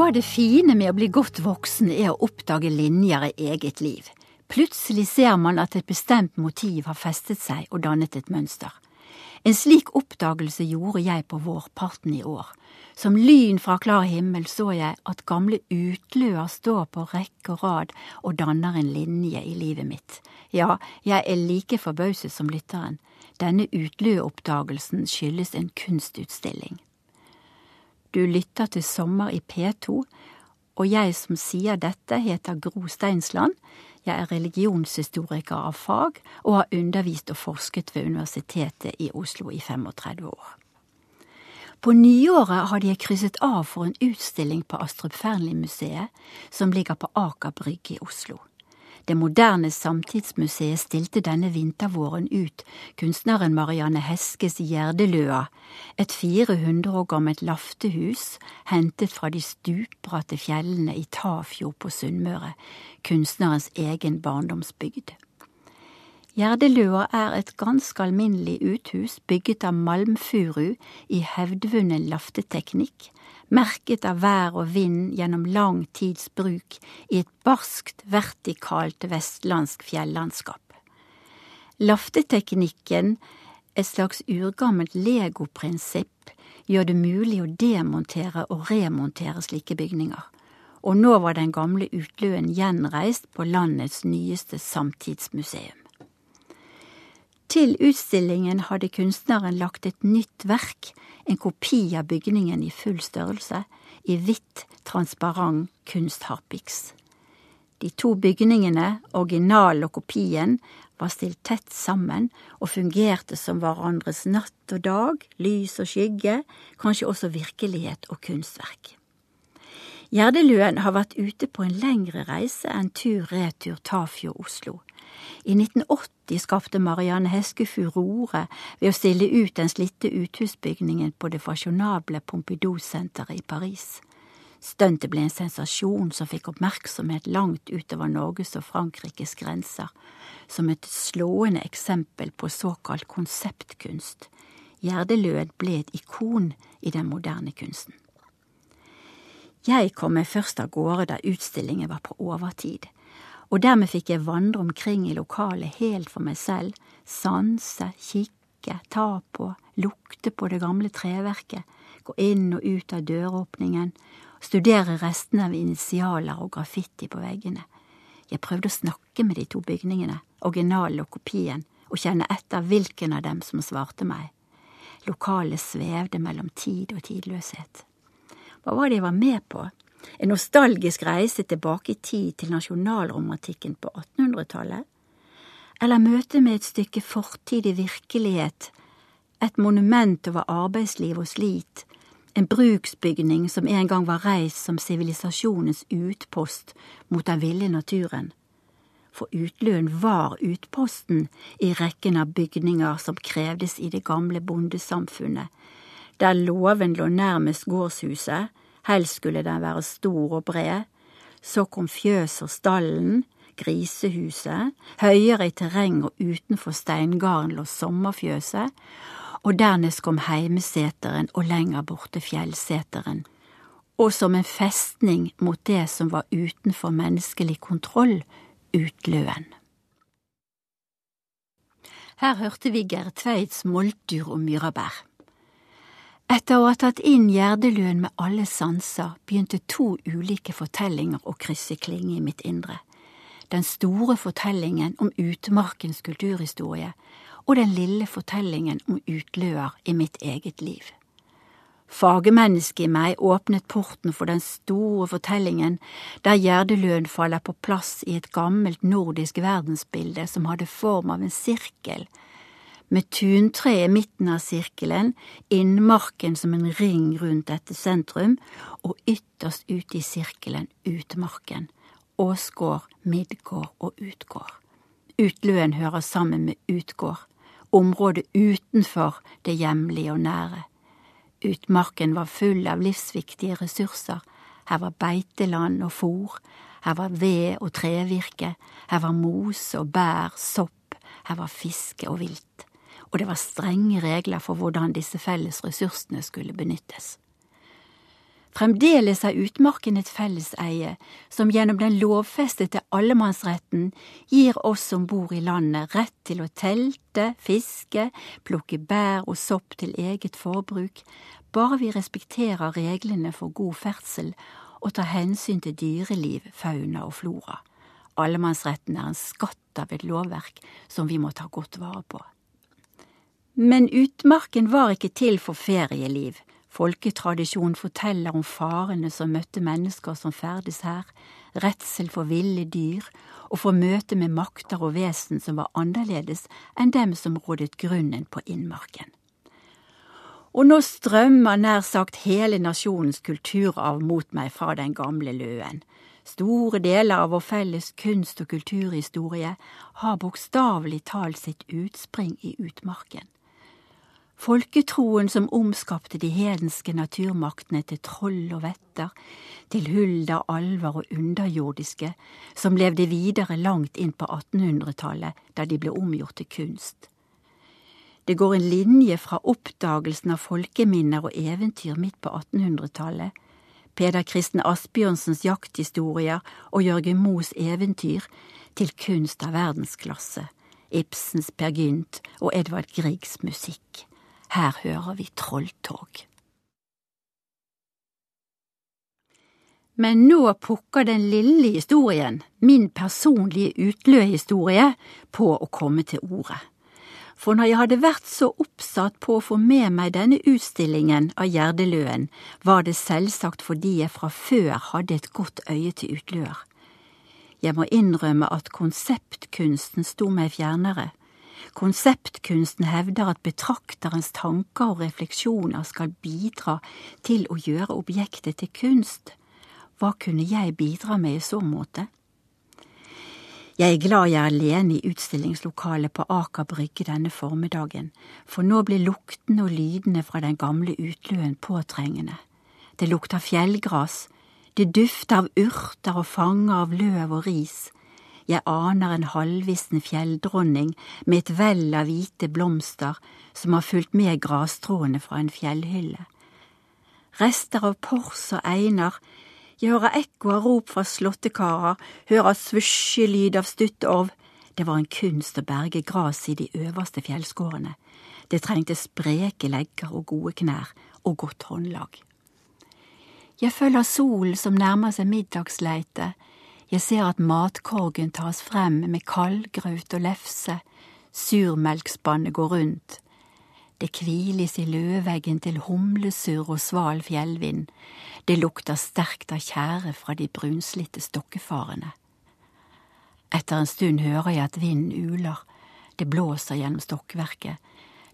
Noe av det fine med å bli godt voksen er å oppdage linjer i eget liv. Plutselig ser man at et bestemt motiv har festet seg og dannet et mønster. En slik oppdagelse gjorde jeg på vårparten i år. Som lyn fra klar himmel så jeg at gamle utløer står på rekke og rad og danner en linje i livet mitt. Ja, jeg er like forbauset som lytteren. Denne utløoppdagelsen skyldes en kunstutstilling. Du lytter til Sommer i P2, og jeg som sier dette, heter Gro Steinsland. Jeg er religionshistoriker av fag og har undervist og forsket ved Universitetet i Oslo i 35 år. På nyåret hadde jeg krysset av for en utstilling på Astrup Fearnley-museet, som ligger på Aker Brygge i Oslo. Det moderne Samtidsmuseet stilte denne vintervåren ut kunstneren Marianne Heskes Gjerdeløa, et 400 år gammelt laftehus hentet fra de stupbratte fjellene i Tafjord på Sunnmøre, kunstnerens egen barndomsbygd. Gjerdeløa er et ganske alminnelig uthus bygget av malmfuru i hevdvunnen lafteteknikk, merket av vær og vind gjennom lang tids bruk i et barskt, vertikalt vestlandsk fjellandskap. Lafteteknikken, et slags urgammelt legoprinsipp, gjør det mulig å demontere og remontere slike bygninger, og nå var den gamle utløen gjenreist på landets nyeste samtidsmuseum. Til utstillingen hadde kunstneren lagt et nytt verk en kopi av bygningen i full størrelse, i hvitt, transparent kunstharpiks. De to bygningene, originalen og kopien, var stilt tett sammen og fungerte som hverandres natt og dag, lys og skygge, kanskje også virkelighet og kunstverk. Gjerdeluen har vært ute på en lengre reise enn tur-retur Tafjord-Oslo. I 1980 skapte Marianne Heske furore ved å stille ut den slitte uthusbygningen på det fasjonable Pompidou-senteret i Paris. Stuntet ble en sensasjon som fikk oppmerksomhet langt utover Norges og Frankrikes grenser, som et slående eksempel på såkalt konseptkunst. Gjerdeløen ble et ikon i den moderne kunsten. Jeg kom meg først av gårde da utstillingen var på overtid og dermed fikk jeg vandre omkring i lokalet helt for meg selv, sanse, kikke, ta på, lukte på det gamle treverket, gå inn og ut av døråpningen, studere restene av initialer og graffiti på veggene. Jeg prøvde å snakke med de to bygningene, originalen og kopien, og kjenne etter hvilken av dem som svarte meg. Lokalet svevde mellom tid og tidløshet. Hva var det jeg var med på? En nostalgisk reise tilbake i tid til nasjonalromantikken på 1800-tallet? Eller møte med et stykke fortidig virkelighet, et monument over arbeidsliv og slit, en bruksbygning som en gang var reist som sivilisasjonens utpost mot den ville naturen? For Utløen var utposten i rekken av bygninger som krevdes i det gamle bondesamfunnet, der låven lå nærmest gårdshuset, helst skulle den være stor og bred. Så kom fjøset og stallen, grisehuset, høyere i terreng og utenfor steingarden lå sommerfjøset, og dernest kom heimeseteren og lenger borte fjellseteren, og som en festning mot det som var utenfor menneskelig kontroll, utløen. Her hørte vi Geir Tveids moltdyr og myrabær. Etter å ha tatt inn Gjerdeløen med alle sanser, begynte to ulike fortellinger å krysse klinge i mitt indre. Den store fortellingen om utmarkens kulturhistorie og den lille fortellingen om utløer i mitt eget liv. Fagmennesket i meg åpnet porten for den store fortellingen der Gjerdeløen faller på plass i et gammelt nordisk verdensbilde som hadde form av en sirkel med tuntre i midten av sirkelen, innmarken som en ring rundt dette sentrum, og ytterst ute i sirkelen utmarken, åsgård, midgård og utgård. Utløen hører sammen med utgård, området utenfor det hjemlige og nære. Utmarken var full av livsviktige ressurser, her var beiteland og fôr, her var ved og trevirke, her var mose og bær, sopp, her var fiske og vilt og det var strenge regler for hvordan disse felles ressursene skulle benyttes. Fremdeles er utmarken et felleseie som gjennom den lovfestede allemannsretten gir oss som bor i landet rett til å telte, fiske, plukke bær og sopp til eget forbruk, bare vi respekterer reglene for god ferdsel og tar hensyn til dyreliv, fauna og flora. Allemannsretten er en skatt av et lovverk som vi må ta godt vare på. Men utmarken var ikke til for ferieliv. Folketradisjonen forteller om farene som møtte mennesker som ferdes her, redsel for ville dyr og for møte med makter og vesen som var annerledes enn dem som rådet grunnen på innmarken. Og nå strømmer nær sagt hele nasjonens kulturarv mot meg fra den gamle løen. Store deler av vår felles kunst- og kulturhistorie har bokstavelig talt sitt utspring i utmarken. Folketroen som omskapte de hedenske naturmaktene til troll og vetter, til hulder, alver og underjordiske, som levde videre langt inn på 1800-tallet, da de ble omgjort til kunst. Det går en linje fra oppdagelsen av folkeminner og eventyr midt på 1800-tallet, Peder Kristen Asbjørnsens jakthistorier og Jørgen Moes eventyr, til kunst av verdensklasse, Ibsens Per Gynt og Edvard Griegs musikk. Her hører vi trolltog. Men nå pukker den lille historien, min personlige utløhistorie, på å komme til ordet. For når jeg hadde vært så oppsatt på å få med meg denne utstillingen av Gjerdeløen, var det selvsagt fordi jeg fra før hadde et godt øye til utløer. Jeg må innrømme at konseptkunsten sto meg fjernere, Konseptkunsten hevder at betrakterens tanker og refleksjoner skal bidra til å gjøre objektet til kunst. Hva kunne jeg bidra med i så måte? Jeg er glad jeg er alene i utstillingslokalet på Aker Brygge denne formiddagen, for nå blir luktene og lydene fra den gamle utløen påtrengende. Det lukter fjellgras, det dufter av urter og fanger av løv og ris, jeg aner en halvvissen fjelldronning med et vell av hvite blomster som har fulgt med grasstråene fra en fjellhylle. Rester av pors og einer, jeg hører ekko av rop fra slåttekarer, hører svusjelyd av stuttorv. Det var en kunst å berge gras i de øverste fjellskårene. Det trengte spreke legger og gode knær og godt håndlag. Jeg følger solen som nærmer seg middagsleite, jeg ser at matkorgen tas frem med kaldgraut og lefse, surmelkspannet går rundt. Det kviles i løvveggen til humlesurr og sval fjellvind, det lukter sterkt av tjære fra de brunslitte stokkefarene. Etter en stund hører jeg at vinden uler, det blåser gjennom stokkverket.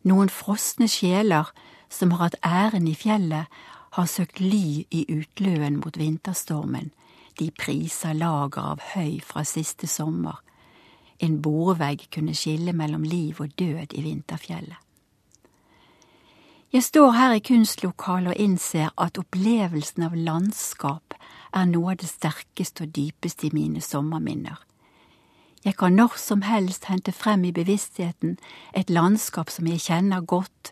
Noen frosne sjeler som har hatt æren i fjellet, har søkt ly i utløen mot vinterstormen de priser lager av høy fra siste sommer. En bordvegg kunne skille mellom liv og død i vinterfjellet. Jeg står her i kunstlokalet og innser at opplevelsen av landskap er noe av det sterkeste og dypeste i mine sommerminner. Jeg kan når som helst hente frem i bevisstheten et landskap som jeg kjenner godt,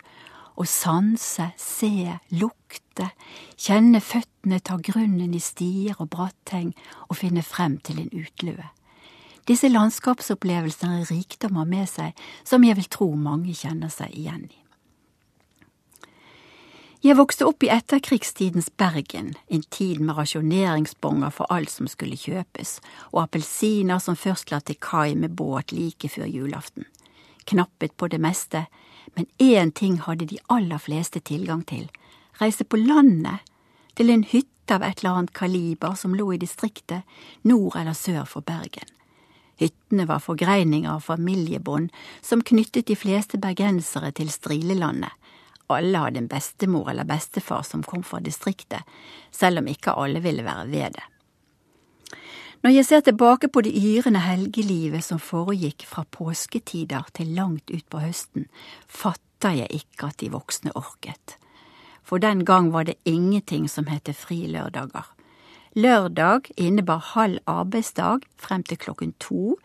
og sanse, se, lukte, kjenne føttene ta grunnen i stier og bratteng og finne frem til en utløe. Disse landskapsopplevelsene er rikdommer med seg som jeg vil tro mange kjenner seg igjen i. Jeg vokste opp i etterkrigstidens Bergen, en tid med rasjoneringsbonger for alt som skulle kjøpes, og appelsiner som først la til kai med båt like før julaften. Knappet på det meste, men én ting hadde de aller fleste tilgang til, reise på landet, til en hytte av et eller annet kaliber som lå i distriktet, nord eller sør for Bergen. Hyttene var forgreininger av familiebånd som knyttet de fleste bergensere til Strilelandet. Alle hadde en bestemor eller bestefar som kom fra distriktet, selv om ikke alle ville være ved det. Når jeg ser tilbake på det yrende helgelivet som foregikk fra påsketider til langt utpå høsten, fatter jeg ikke at de voksne orket. For den gang var det ingenting som het frilørdager. Lørdag innebar halv arbeidsdag frem til klokken to,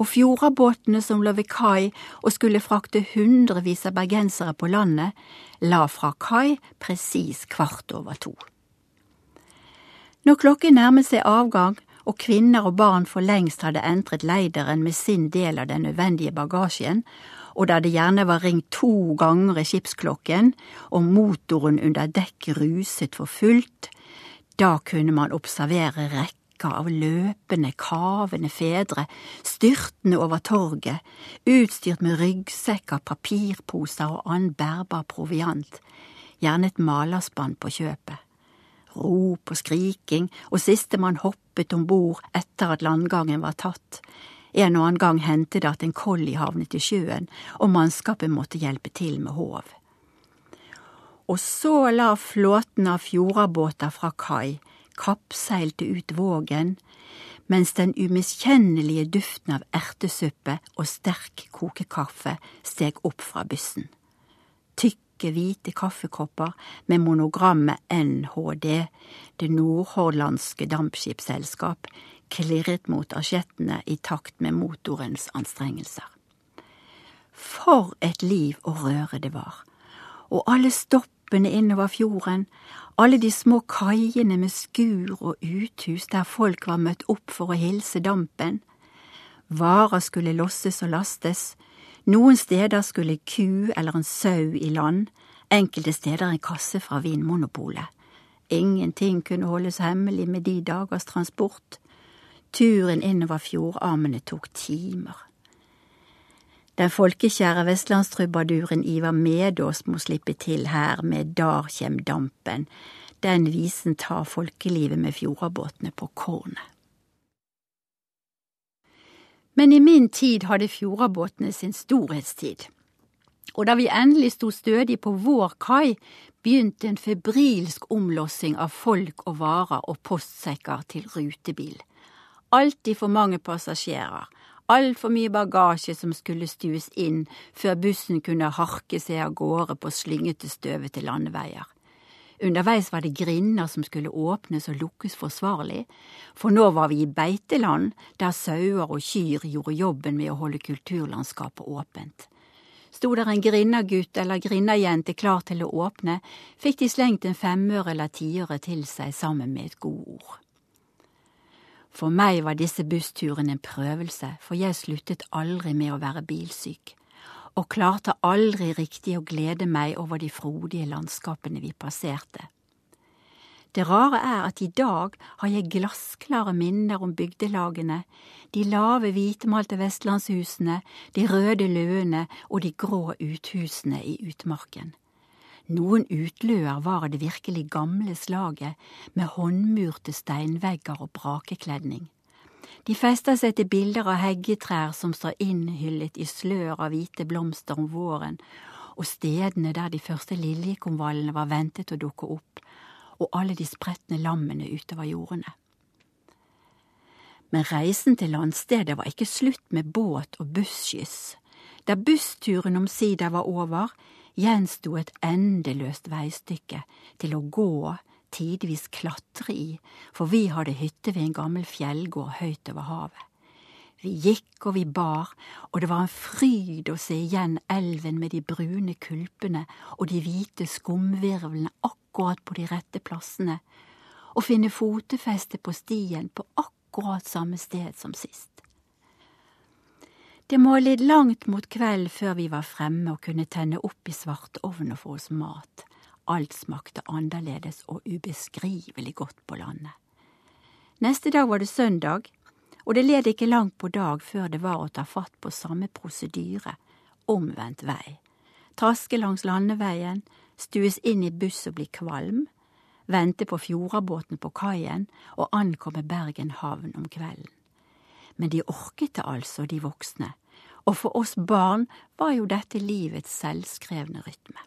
og fjordabåtene som lå ved kai og skulle frakte hundrevis av bergensere på landet, la fra kai presis kvart over to. Når klokken nærmet seg avgang og kvinner og barn for lengst hadde entret leideren med sin del av den nødvendige bagasjen, og da det gjerne var ringt to ganger i skipsklokken og motoren under dekk ruset for fullt, da kunne man observere rekker av løpende, kavende fedre styrtende over torget, utstyrt med ryggsekker, papirposer og annen bærbar proviant, gjerne et malerspann på kjøpet rop og skriking, og sistemann hoppet om bord etter at landgangen var tatt. En og annen gang hendte det at en kolli havnet i sjøen, og mannskapet måtte hjelpe til med håv. Og så la flåten av fjordabåter fra kai kappseilte ut vågen, mens den umiskjennelige duften av ertesuppe og sterk kokekaffe steg opp fra byssen. Tjukke, hvite kaffekopper med monogrammet NHD, Det nordhordlandske dampskipsselskap, klirret mot asjettene i takt med motorens anstrengelser. For et liv og røre det var, og alle stoppene innover fjorden, alle de små kaiene med skur og uthus der folk var møtt opp for å hilse dampen. Varer skulle losses og lastes, noen steder skulle ku eller en sau i land, enkelte steder en kasse fra Vinmonopolet. Ingenting kunne holdes hemmelig med de dagers transport. Turen innover fjordarmene tok timer. Den folkekjære vestlandstrubaduren Ivar Medås må slippe til her med Dar kjem dampen. Den visen tar folkelivet med fjordabåtene på kornet. Men i min tid hadde fjordabåtene sin storhetstid. Og da vi endelig sto stødig på vår kai, begynte en febrilsk omlossing av folk og varer og postsekker til rutebil. Alltid for mange passasjerer, altfor mye bagasje som skulle stues inn før bussen kunne harke seg av gårde på slyngete, støvete landeveier. Underveis var det grinder som skulle åpnes og lukkes forsvarlig, for nå var vi i beiteland der sauer og kyr gjorde jobben med å holde kulturlandskapet åpent. Sto der en grindagutt eller grindajente klar til å åpne, fikk de slengt en femøre eller tiøre til seg sammen med et godord. For meg var disse bussturene en prøvelse, for jeg sluttet aldri med å være bilsyk og klarte aldri riktig å glede meg over de frodige landskapene vi passerte. Det rare er at i dag har jeg glassklare minner om bygdelagene, de lave, hvitmalte vestlandshusene, de røde løene og de grå uthusene i utmarken. Noen utløer var det virkelig gamle slaget, med håndmurte steinvegger og brakekledning. De fester seg til bilder av heggetrær som står innhyllet i slør av hvite blomster om våren, og stedene der de første liljekonvallene var ventet å dukke opp, og alle de spretne lammene utover jordene. Men reisen til landstedet var ikke slutt med båt og busskyss. Da bussturen omsider var over, gjensto et endeløst veistykke til å gå tidvis klatre i, for vi hadde hytte ved en gammel fjellgård høyt over havet. Vi gikk og vi bar, og det var en fryd å se igjen elven med de brune kulpene og de hvite skumvirvlene akkurat på de rette plassene, og finne fotefeste på stien på akkurat samme sted som sist. Det må litt langt mot kveld før vi var fremme og kunne tenne opp i svartovnen og få oss mat. Alt smakte annerledes og ubeskrivelig godt på landet. Neste dag var det søndag, og det led ikke langt på dag før det var å ta fatt på samme prosedyre, omvendt vei. Traske langs landeveien, stues inn i buss og bli kvalm, vente på fjordabåten på kaien og ankomme Bergen havn om kvelden. Men de orket det altså, de voksne, og for oss barn var jo dette livets selvskrevne rytme.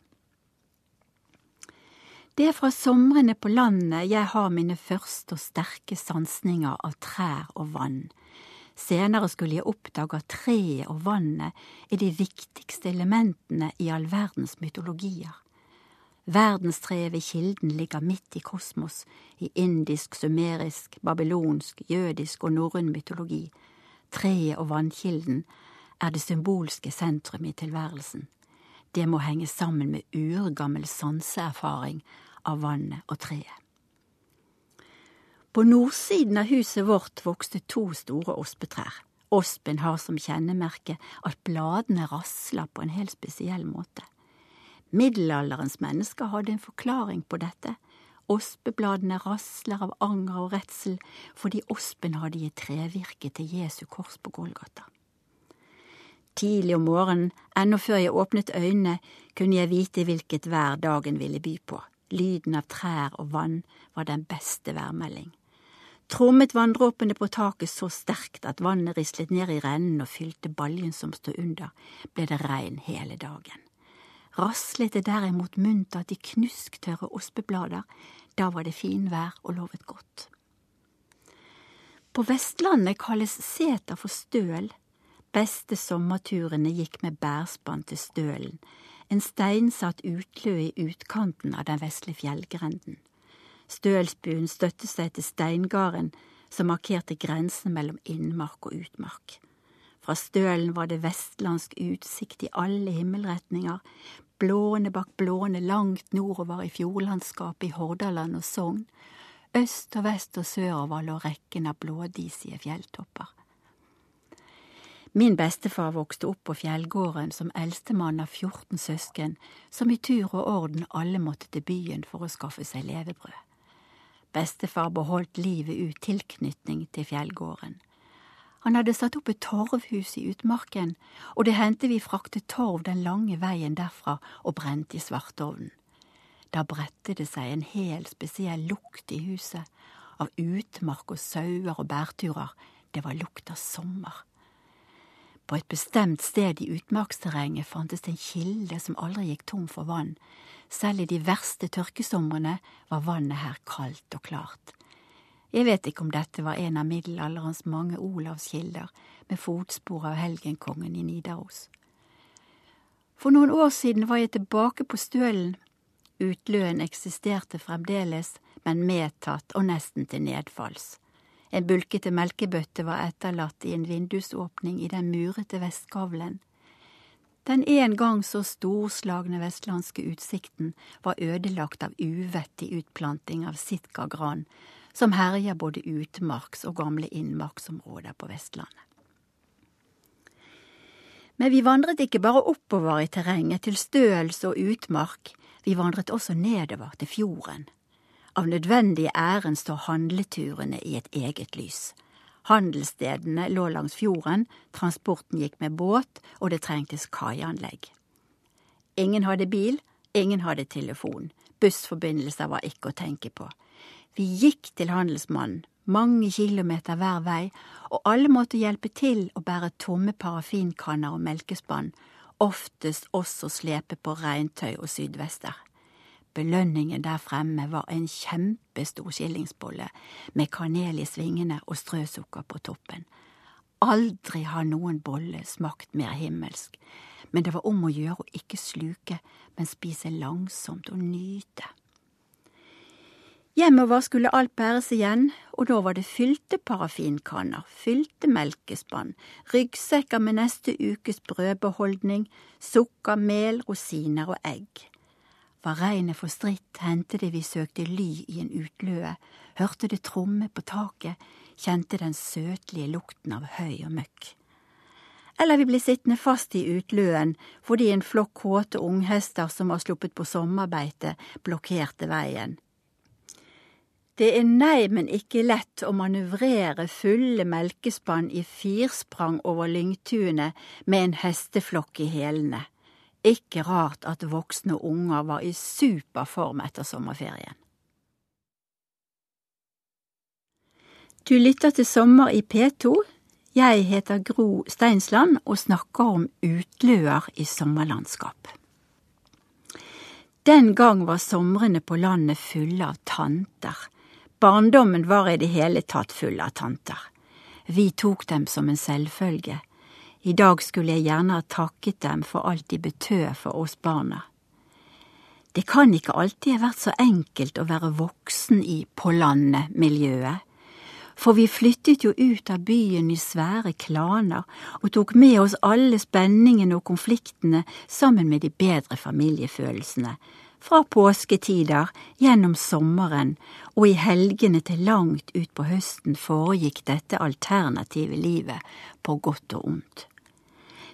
Det er fra somrene på landet jeg har mine første og sterke sansninger av trær og vann. Senere skulle jeg oppdage at treet og vannet er de viktigste elementene i all verdens mytologier. Verdenstreet ved kilden ligger midt i kosmos, i indisk, sumerisk, babylonsk, jødisk og norrøn mytologi. Treet og vannkilden er det symbolske sentrum i tilværelsen. Det må henge sammen med urgammel sanseerfaring av vannet og treet. På nordsiden av huset vårt vokste to store ospetrær. Ospen har som kjennemerke at bladene rasler på en helt spesiell måte. Middelalderens mennesker hadde en forklaring på dette. Ospebladene rasler av anger og redsel fordi ospen hadde gitt trevirke til Jesu kors på Golgata. Tidlig om morgenen, ennå før jeg åpnet øynene, kunne jeg vite hvilket vær dagen ville by på. Lyden av trær og vann var den beste værmelding trommet vanndråpene på taket så sterkt at vannet rislet ned i rennen og fylte baljen som stod under, ble det regn hele dagen. Raslet det derimot muntert i knusktørre ospeblader, da var det finvær og lovet godt. På Vestlandet kalles seter for støl. Beste sommerturene gikk med bærspann til Stølen, en steinsatt utlø i utkanten av den vesle fjellgrenden. Stølsbuen støtte seg til steingarden som markerte grensen mellom innmark og utmark. Fra stølen var det vestlandsk utsikt i alle himmelretninger, blåne bak blåne langt nordover i fjordlandskapet i Hordaland og Sogn. Øst og vest og sørover lå rekken av blådisige fjelltopper. Min bestefar vokste opp på fjellgården som eldstemann av 14 søsken, som i tur og orden alle måtte til byen for å skaffe seg levebrød. Bestefar beholdt livet ut tilknytning til fjellgården. Han hadde satt opp et torvhus i utmarken, og det hendte vi fraktet torv den lange veien derfra og brente i svartovnen. Da bredte det seg en helt spesiell lukt i huset, av utmark og sauer og bærturer, det var lukt av sommer. På et bestemt sted i utmarksterrenget fantes det en kilde som aldri gikk tom for vann. Selv i de verste tørkesomrene var vannet her kaldt og klart. Jeg vet ikke om dette var en av middelalderens mange Olavskilder med fotspor av helgenkongen i Nidaros. For noen år siden var jeg tilbake på Stølen. Utløen eksisterte fremdeles, men medtatt og nesten til nedfalls. En bulkete melkebøtte var etterlatt i en vindusåpning i den murete vestgavlen. Den en gang så storslagne vestlandske utsikten var ødelagt av uvettig utplanting av sitkagran, som herjer både utmarks- og gamle innmarksområder på Vestlandet. Men vi vandret ikke bare oppover i terrenget til støls og utmark, vi vandret også nedover til fjorden. Av nødvendige æren står handleturene i et eget lys. Handelsstedene lå langs fjorden, transporten gikk med båt, og det trengtes kaianlegg. Ingen hadde bil, ingen hadde telefon, bussforbindelser var ikke å tenke på. Vi gikk til handelsmannen, mange kilometer hver vei, og alle måtte hjelpe til å bære tomme parafinkanner og melkespann, oftest også slepe på regntøy og sydvester. Belønningen der fremme var en kjempestor skillingsbolle med kanel i svingene og strøsukker på toppen. Aldri har noen bolle smakt mer himmelsk, men det var om å gjøre å ikke sluke, men spise langsomt og nyte. Hjemover skulle alt bæres igjen, og da var det fylte parafinkanner, fylte melkespann, ryggsekker med neste ukes brødbeholdning, sukker, mel, rosiner og egg. Var regnet for stritt, hendte det vi søkte ly i en utløe, hørte det tromme på taket, kjente den søtlige lukten av høy og møkk. Eller vi ble sittende fast i utløen fordi en flokk kåte unghester som var sluppet på sommerbeite, blokkerte veien. Det er nei, men ikke lett å manøvrere fulle melkespann i firsprang over lyngtunet med en hesteflokk i hælene. Ikke rart at voksne unger var i superform etter sommerferien. Du lytter til Sommer i P2. Jeg heter Gro Steinsland og snakker om utløer i sommerlandskap. Den gang var somrene på landet fulle av tanter. Barndommen var i det hele tatt full av tanter. Vi tok dem som en selvfølge. I dag skulle jeg gjerne ha takket dem for alt de betød for oss barna. Det kan ikke alltid ha vært så enkelt å være voksen i på landet-miljøet, for vi flyttet jo ut av byen i svære klaner og tok med oss alle spenningene og konfliktene sammen med de bedre familiefølelsene, fra påsketider, gjennom sommeren og i helgene til langt utpå høsten foregikk dette alternative livet på godt og ondt.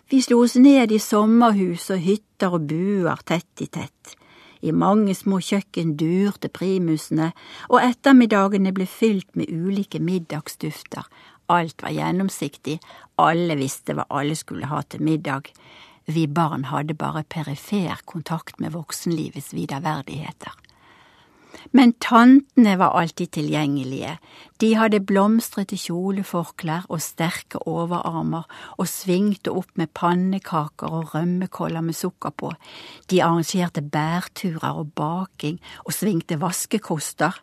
Vi slo oss ned i sommerhus og hytter og buer tett i tett. I mange små kjøkken durte primusene, og ettermiddagene ble fylt med ulike middagsdufter. Alt var gjennomsiktig, alle visste hva alle skulle ha til middag. Vi barn hadde bare perifer kontakt med voksenlivets viderverdigheter. Men tantene var alltid tilgjengelige, de hadde blomstrete kjoleforklær og sterke overarmer og svingte opp med pannekaker og rømmekoller med sukker på, de arrangerte bærturer og baking og svingte vaskekoster.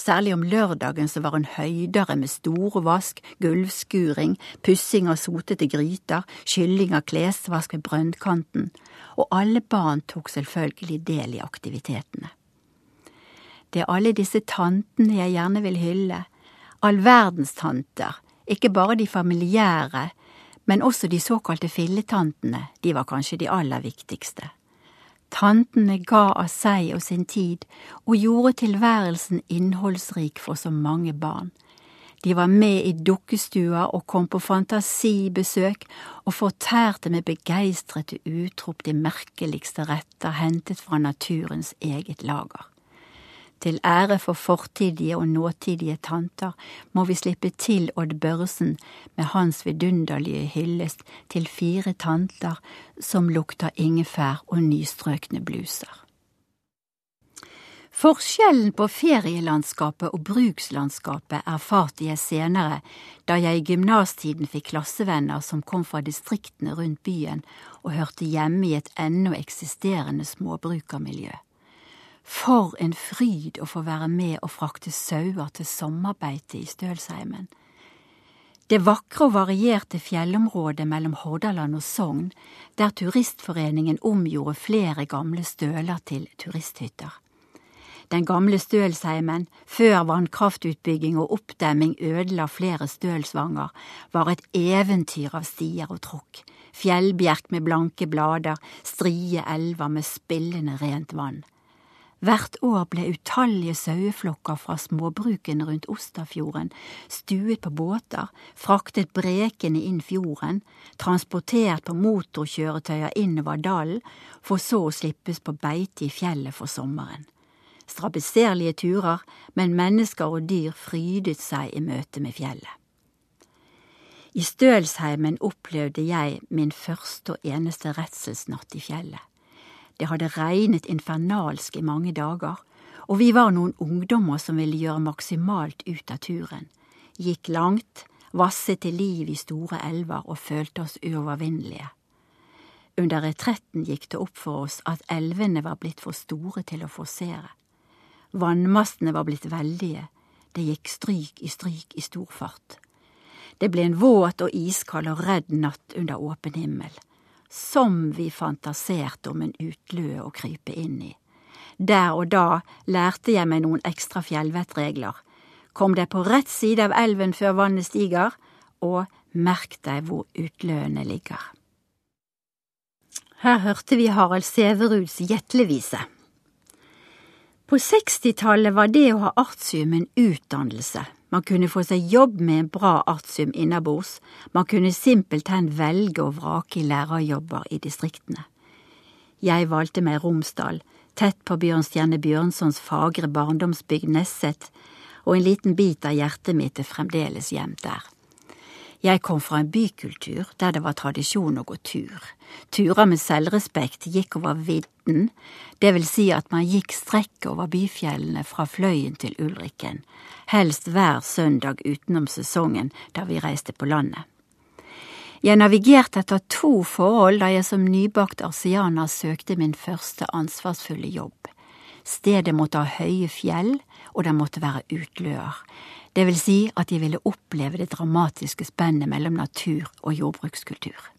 Særlig om lørdagen så var hun høydere med storvask, gulvskuring, pussing av sotete gryter, skylling av klesvask ved brønnkanten, og alle barn tok selvfølgelig del i aktivitetene. Det er alle disse tantene jeg gjerne vil hylle. All verdens tanter, ikke bare de familiære, men også de såkalte filletantene, de var kanskje de aller viktigste. Tantene ga av seg og sin tid og gjorde tilværelsen innholdsrik for så mange barn. De var med i dukkestua og kom på fantasibesøk og fortærte med begeistrede utrop de merkeligste retter hentet fra naturens eget lager. Til ære for fortidige og nåtidige tanter må vi slippe til Odd Børresen med hans vidunderlige hyllest til fire tanter som lukter ingefær og nystrøkne bluser. Forskjellen på ferielandskapet og brukslandskapet erfarte jeg senere, da jeg i gymnastiden fikk klassevenner som kom fra distriktene rundt byen og hørte hjemme i et ennå eksisterende småbrukermiljø. For en fryd å få være med og frakte sauer til sommerbeite i Stølsheimen. Det vakre og varierte fjellområdet mellom Hordaland og Sogn, der Turistforeningen omgjorde flere gamle støler til turisthytter. Den gamle Stølsheimen, før vannkraftutbygging og oppdemming ødela flere stølsvanger, var et eventyr av stier og tråkk, fjellbjerk med blanke blader, strie elver med spillende rent vann. Hvert år ble utallige saueflokker fra småbrukene rundt Ostafjorden stuet på båter, fraktet brekene inn fjorden, transportert på motorkjøretøyer innover dalen, for så å slippes på beite i fjellet for sommeren. Strabeserlige turer, men mennesker og dyr frydet seg i møte med fjellet. I Stølsheimen opplevde jeg min første og eneste redselsnatt i fjellet. Det hadde regnet infernalsk i mange dager, og vi var noen ungdommer som ville gjøre maksimalt ut av turen. Gikk langt, vasset til liv i store elver og følte oss uovervinnelige. Under retretten gikk det opp for oss at elvene var blitt for store til å forsere. Vannmastene var blitt veldige, det gikk stryk i stryk i stor fart. Det ble en våt og iskald og redd natt under åpen himmel som vi fantaserte om en utløe å krype inn i. Der og da lærte jeg meg noen ekstra fjellvettregler. Kom deg på rett side av elven før vannet stiger, og merk deg hvor utløene ligger. Her hørte vi Harald Sæveruds Gjetlevise. På sekstitallet var det å ha artium en utdannelse. Man kunne få seg jobb med en bra artium innabords, man kunne simpelthen velge og vrake i lærerjobber i distriktene. Jeg valgte meg Romsdal, tett på Bjørnstjerne Bjørnsons fagre barndomsbygd Nesset, og en liten bit av hjertet mitt er fremdeles gjemt der. Jeg kom fra en bykultur der det var tradisjon å gå tur. Turer med selvrespekt gikk over vidden, det vil si at man gikk strekket over byfjellene fra Fløyen til Ulriken, helst hver søndag utenom sesongen da vi reiste på landet. Jeg navigerte etter to forhold da jeg som nybakt arsianer søkte min første ansvarsfulle jobb. Stedet måtte ha høye fjell, og det måtte være utløer det vil si at de ville oppleve det dramatiske spennet mellom natur og jordbrukskultur.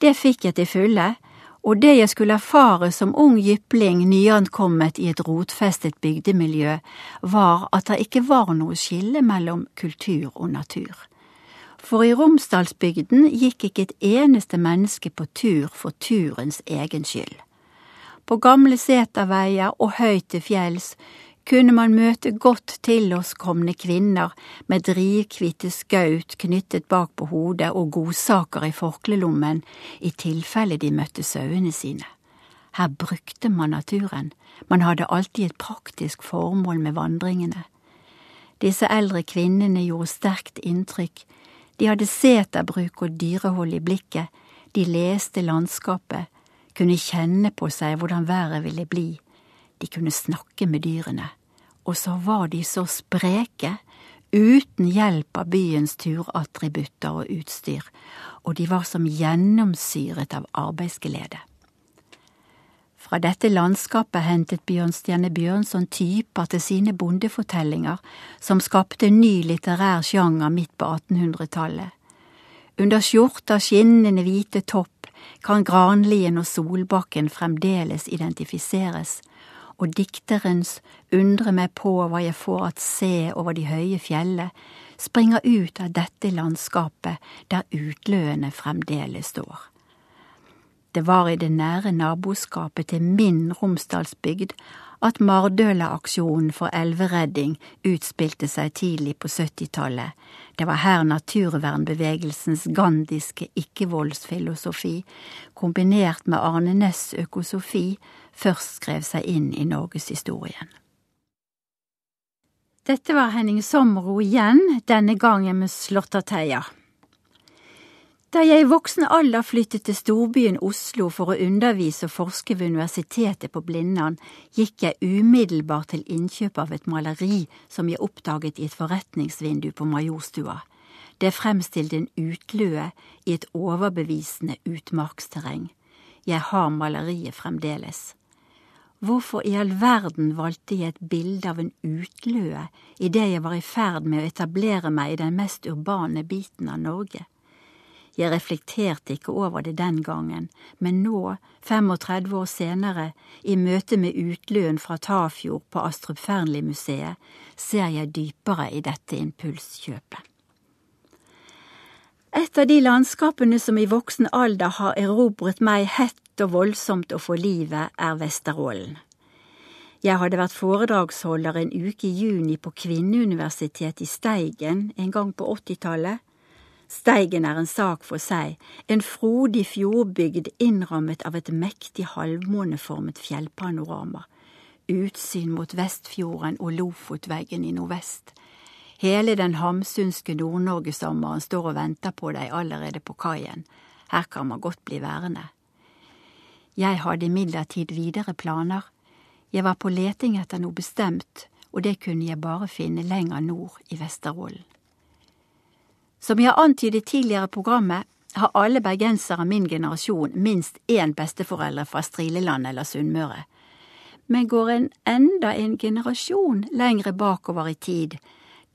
Det fikk jeg til fulle, og det jeg skulle erfare som ung jypling nyankommet i et rotfestet bygdemiljø, var at det ikke var noe skille mellom kultur og natur. For i Romsdalsbygden gikk ikke et eneste menneske på tur for turens egen skyld. På gamle seterveier og høyt til fjells kunne man møte godt tilårskomne kvinner med drivkvitte skaut knyttet bak på hodet og godsaker i forklelommen i tilfelle de møtte sauene sine. Her brukte man naturen, man hadde alltid et praktisk formål med vandringene. Disse eldre kvinnene gjorde sterkt inntrykk, de hadde seterbruk og dyrehold i blikket, de leste landskapet, kunne kjenne på seg hvordan været ville bli, de kunne snakke med dyrene og så var de så spreke, uten hjelp av byens turattributter og utstyr, og de var som gjennomsyret av arbeidsglede. Fra dette landskapet hentet Bjørnstjerne Bjørnson typer til sine bondefortellinger, som skapte ny litterær sjanger midt på 1800-tallet. Under skjorta skinnende hvite topp kan Granlien og Solbakken fremdeles identifiseres, og dikterens undre meg på hva jeg får at se over de høye fjellet, springer ut av dette landskapet der utløene fremdeles står. Det var i det nære naboskapet til min Romsdalsbygd at Mardøla-aksjonen for elveredding utspilte seg tidlig på 70-tallet. Det var her naturvernbevegelsens gandhiske ikke-voldsfilosofi, kombinert med Arne Næss økosofi, først skrev seg inn i norgeshistorien. Dette var Henning Sommero igjen, denne gangen med Slåtterteia. Da jeg i voksen alder flyttet til storbyen Oslo for å undervise og forske ved Universitetet på Blindern, gikk jeg umiddelbart til innkjøp av et maleri som jeg oppdaget i et forretningsvindu på Majorstua. Det fremstilte en utløe i et overbevisende utmarksterreng. Jeg har maleriet fremdeles. Hvorfor i all verden valgte jeg et bilde av en utløe idet jeg var i ferd med å etablere meg i den mest urbane biten av Norge? Jeg reflekterte ikke over det den gangen, men nå, 35 år senere, i møte med utløen fra Tafjord på Astrup Fearnley-museet, ser jeg dypere i dette impulskjøpet. Et av de landskapene som i voksen alder har erobret meg hett og voldsomt å få livet, er Vesterålen. Jeg hadde vært foredragsholder en uke i juni på Kvinneuniversitetet i Steigen en gang på åttitallet. Steigen er en sak for seg, en frodig fjordbygd innrammet av et mektig halvmåneformet fjellpanorama. Utsyn mot Vestfjorden og Lofotveggen i nordvest. Hele den hamsunske Nord-Norge-sommeren står og venter på deg allerede på kaien. Her kan man godt bli værende. Jeg hadde imidlertid videre planer. Jeg var på leting etter noe bestemt, og det kunne jeg bare finne lenger nord i Vesterålen. Som jeg antydet tidligere i programmet, har alle bergensere av min generasjon minst én besteforeldre fra Strileland eller Sunnmøre. Men går en enda en generasjon lengre bakover i tid,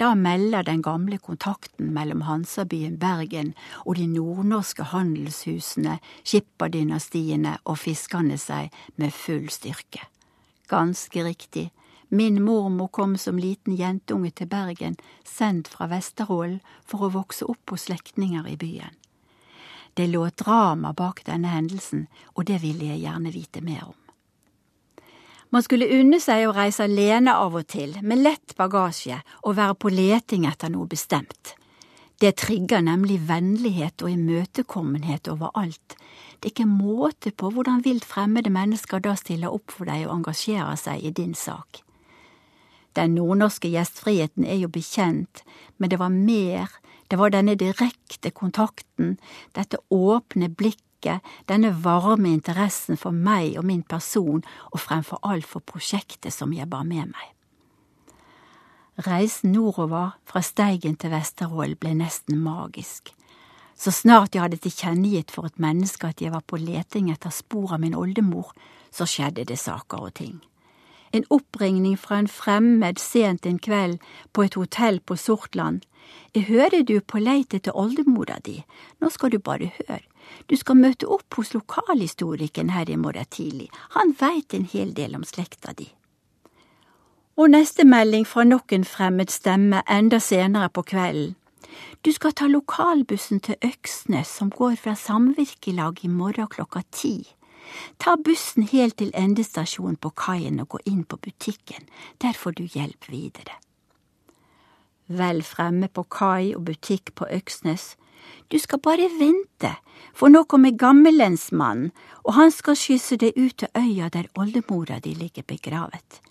da melder den gamle kontakten mellom Hansabyen Bergen og de nordnorske handelshusene, skipperdynastiene og fiskerne seg med full styrke. Ganske riktig, min mormor kom som liten jentunge til Bergen, sendt fra Vesterålen for å vokse opp hos slektninger i byen. Det lå et drama bak denne hendelsen, og det ville jeg gjerne vite mer om. Man skulle unne seg å reise alene av og til, med lett bagasje, og være på leting etter noe bestemt. Det trigger nemlig vennlighet og imøtekommenhet overalt. Det er ikke måte på hvordan vilt fremmede mennesker da stiller opp for deg og engasjerer seg i din sak. Den nordnorske gjestfriheten er jo bekjent, men det var mer, det var denne direkte kontakten, dette åpne blikket vekke denne varme interessen for meg og min person, og fremfor alt for prosjektet som jeg bar med meg. Reisen nordover fra Steigen til Vesterålen ble nesten magisk. Så snart jeg hadde tilkjennegitt for et menneske at jeg var på leting etter spor av min oldemor, så skjedde det saker og ting. En oppringning fra en fremmed sent en kveld på et hotell på Sortland. Jeg hører du på leit etter oldemora di, nå skal du bare høre, du skal møte opp hos lokalhistorikeren her i morgen tidlig, han veit en hel del om slekta di. Og neste melding fra nok en fremmed stemme enda senere på kvelden. Du skal ta lokalbussen til Øksnes som går fra samvirkelag i morgen klokka ti. Ta bussen helt til endestasjonen på kaien og gå inn på butikken. Der får du hjelp videre. Vel fremme på kai og butikk på Øksnes. Du skal bare vente, for nå kommer gammellensmannen, og han skal skysse deg ut til øya der oldemora di ligger begravet.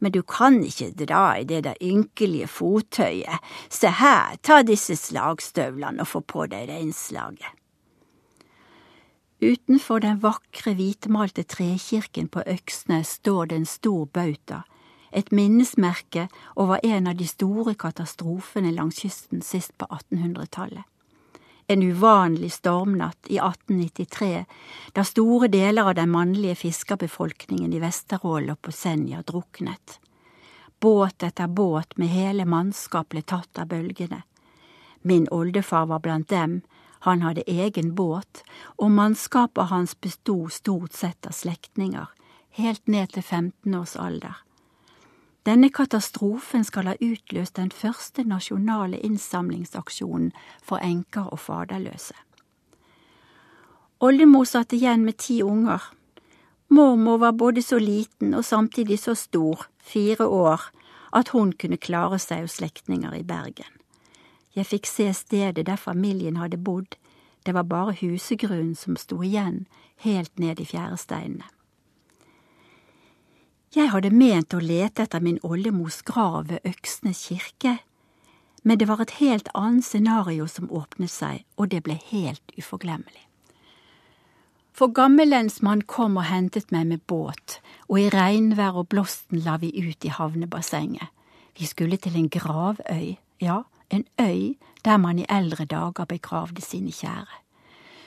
Men du kan ikke dra i det der ynkelige fottøyet. Se her, ta disse slagstøvlene og få på deg reinslaget. Utenfor den vakre, hvitmalte trekirken på Øksnes står det en stor bauta, et minnesmerke over en av de store katastrofene langs kysten sist på 1800-tallet. En uvanlig stormnatt i 1893, da store deler av den mannlige fiskerbefolkningen i Vesterålen og på Senja druknet. Båt etter båt med hele mannskap ble tatt av bølgene. Min oldefar var blant dem, han hadde egen båt, og mannskapet hans bestod stort sett av slektninger, helt ned til 15 års alder. Denne katastrofen skal ha utløst den første nasjonale innsamlingsaksjonen for enker og faderløse. Oldemor satt igjen med ti unger. Mormor var både så liten og samtidig så stor, fire år, at hun kunne klare seg hos slektninger i Bergen. Jeg fikk se stedet der familien hadde bodd, det var bare husegrunnen som sto igjen, helt ned i fjæresteinene. Jeg hadde ment å lete etter min oldemors grav ved Øksnes kirke, men det var et helt annet scenario som åpnet seg, og det ble helt uforglemmelig. For gammellensmann kom og hentet meg med båt, og i regnvær og blåsten la vi ut i havnebassenget. Vi skulle til en gravøy, ja, en øy der man i eldre dager begravde sine kjære.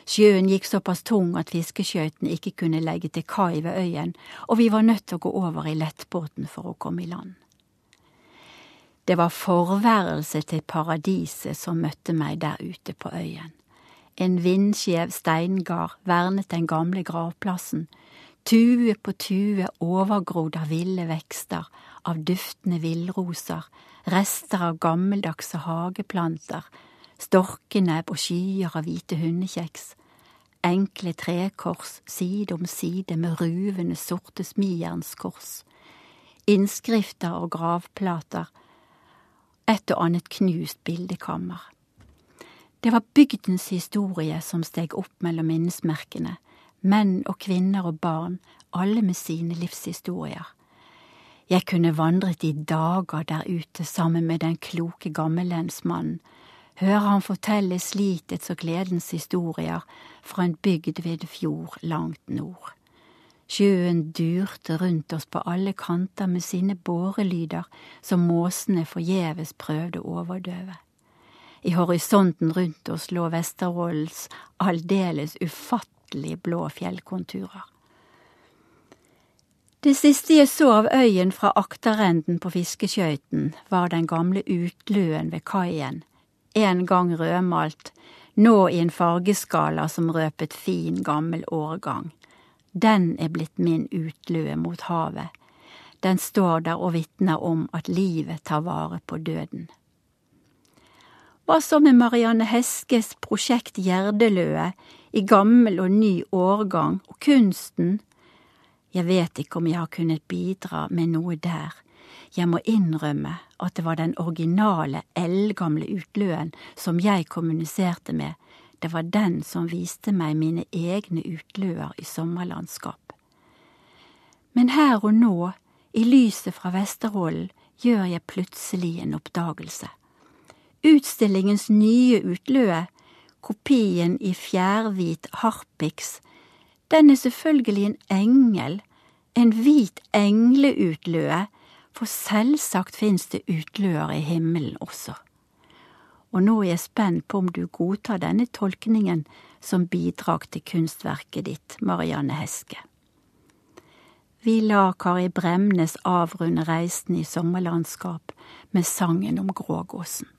Sjøen gikk såpass tung at fiskeskøytene ikke kunne legge til kai ved øyen, og vi var nødt til å gå over i lettbåten for å komme i land. Det var forværelset til paradiset som møtte meg der ute på øyen. En vindskjev steingard vernet den gamle gravplassen, tue på tue overgrodd av ville vekster, av duftende villroser, rester av gammeldagse hageplanter, storkenebb og skyer av hvite hundekjeks, enkle trekors side om side med ruvende sorte smijernskors, innskrifter og gravplater, et og annet knust bildekammer. Det var bygdens historie som steg opp mellom minnesmerkene, menn og kvinner og barn, alle med sine livshistorier. Jeg kunne vandret i dager der ute sammen med den kloke gammellensmannen, høre han fortelle slitets og gledens historier fra en bygd ved fjord langt nord. Sjøen durte rundt oss på alle kanter med sine bårelyder som måsene forgjeves prøvde å overdøve. I horisonten rundt oss lå Vesterålens aldeles ufattelig blå fjellkonturer. Det siste jeg så av øyen fra akterenden på fiskeskøyten, var den gamle utløen ved kaien, en gang rødmalt, nå i en fargeskala som røpet fin, gammel årgang. Den er blitt min utløe mot havet. Den står der og vitner om at livet tar vare på døden. Hva så med Marianne Heskes prosjekt Gjerdeløe i gammel og ny årgang og kunsten jeg vet ikke om jeg har kunnet bidra med noe der. Jeg må innrømme at det var den originale, eldgamle utløen som jeg kommuniserte med, det var den som viste meg mine egne utløer i sommerlandskap. Men her og nå, i lyset fra Vesterålen, gjør jeg plutselig en oppdagelse. Utstillingens nye utløe, kopien i fjærhvit harpiks, den er selvfølgelig en engel en hvit engleutløe, for selvsagt fins det utløer i himmelen også. Og nå er jeg spent på om du godtar denne tolkningen som bidrag til kunstverket ditt, Marianne Heske. Vi lar Kari Bremnes avrunde reisen i sommerlandskap med sangen om grågåsen.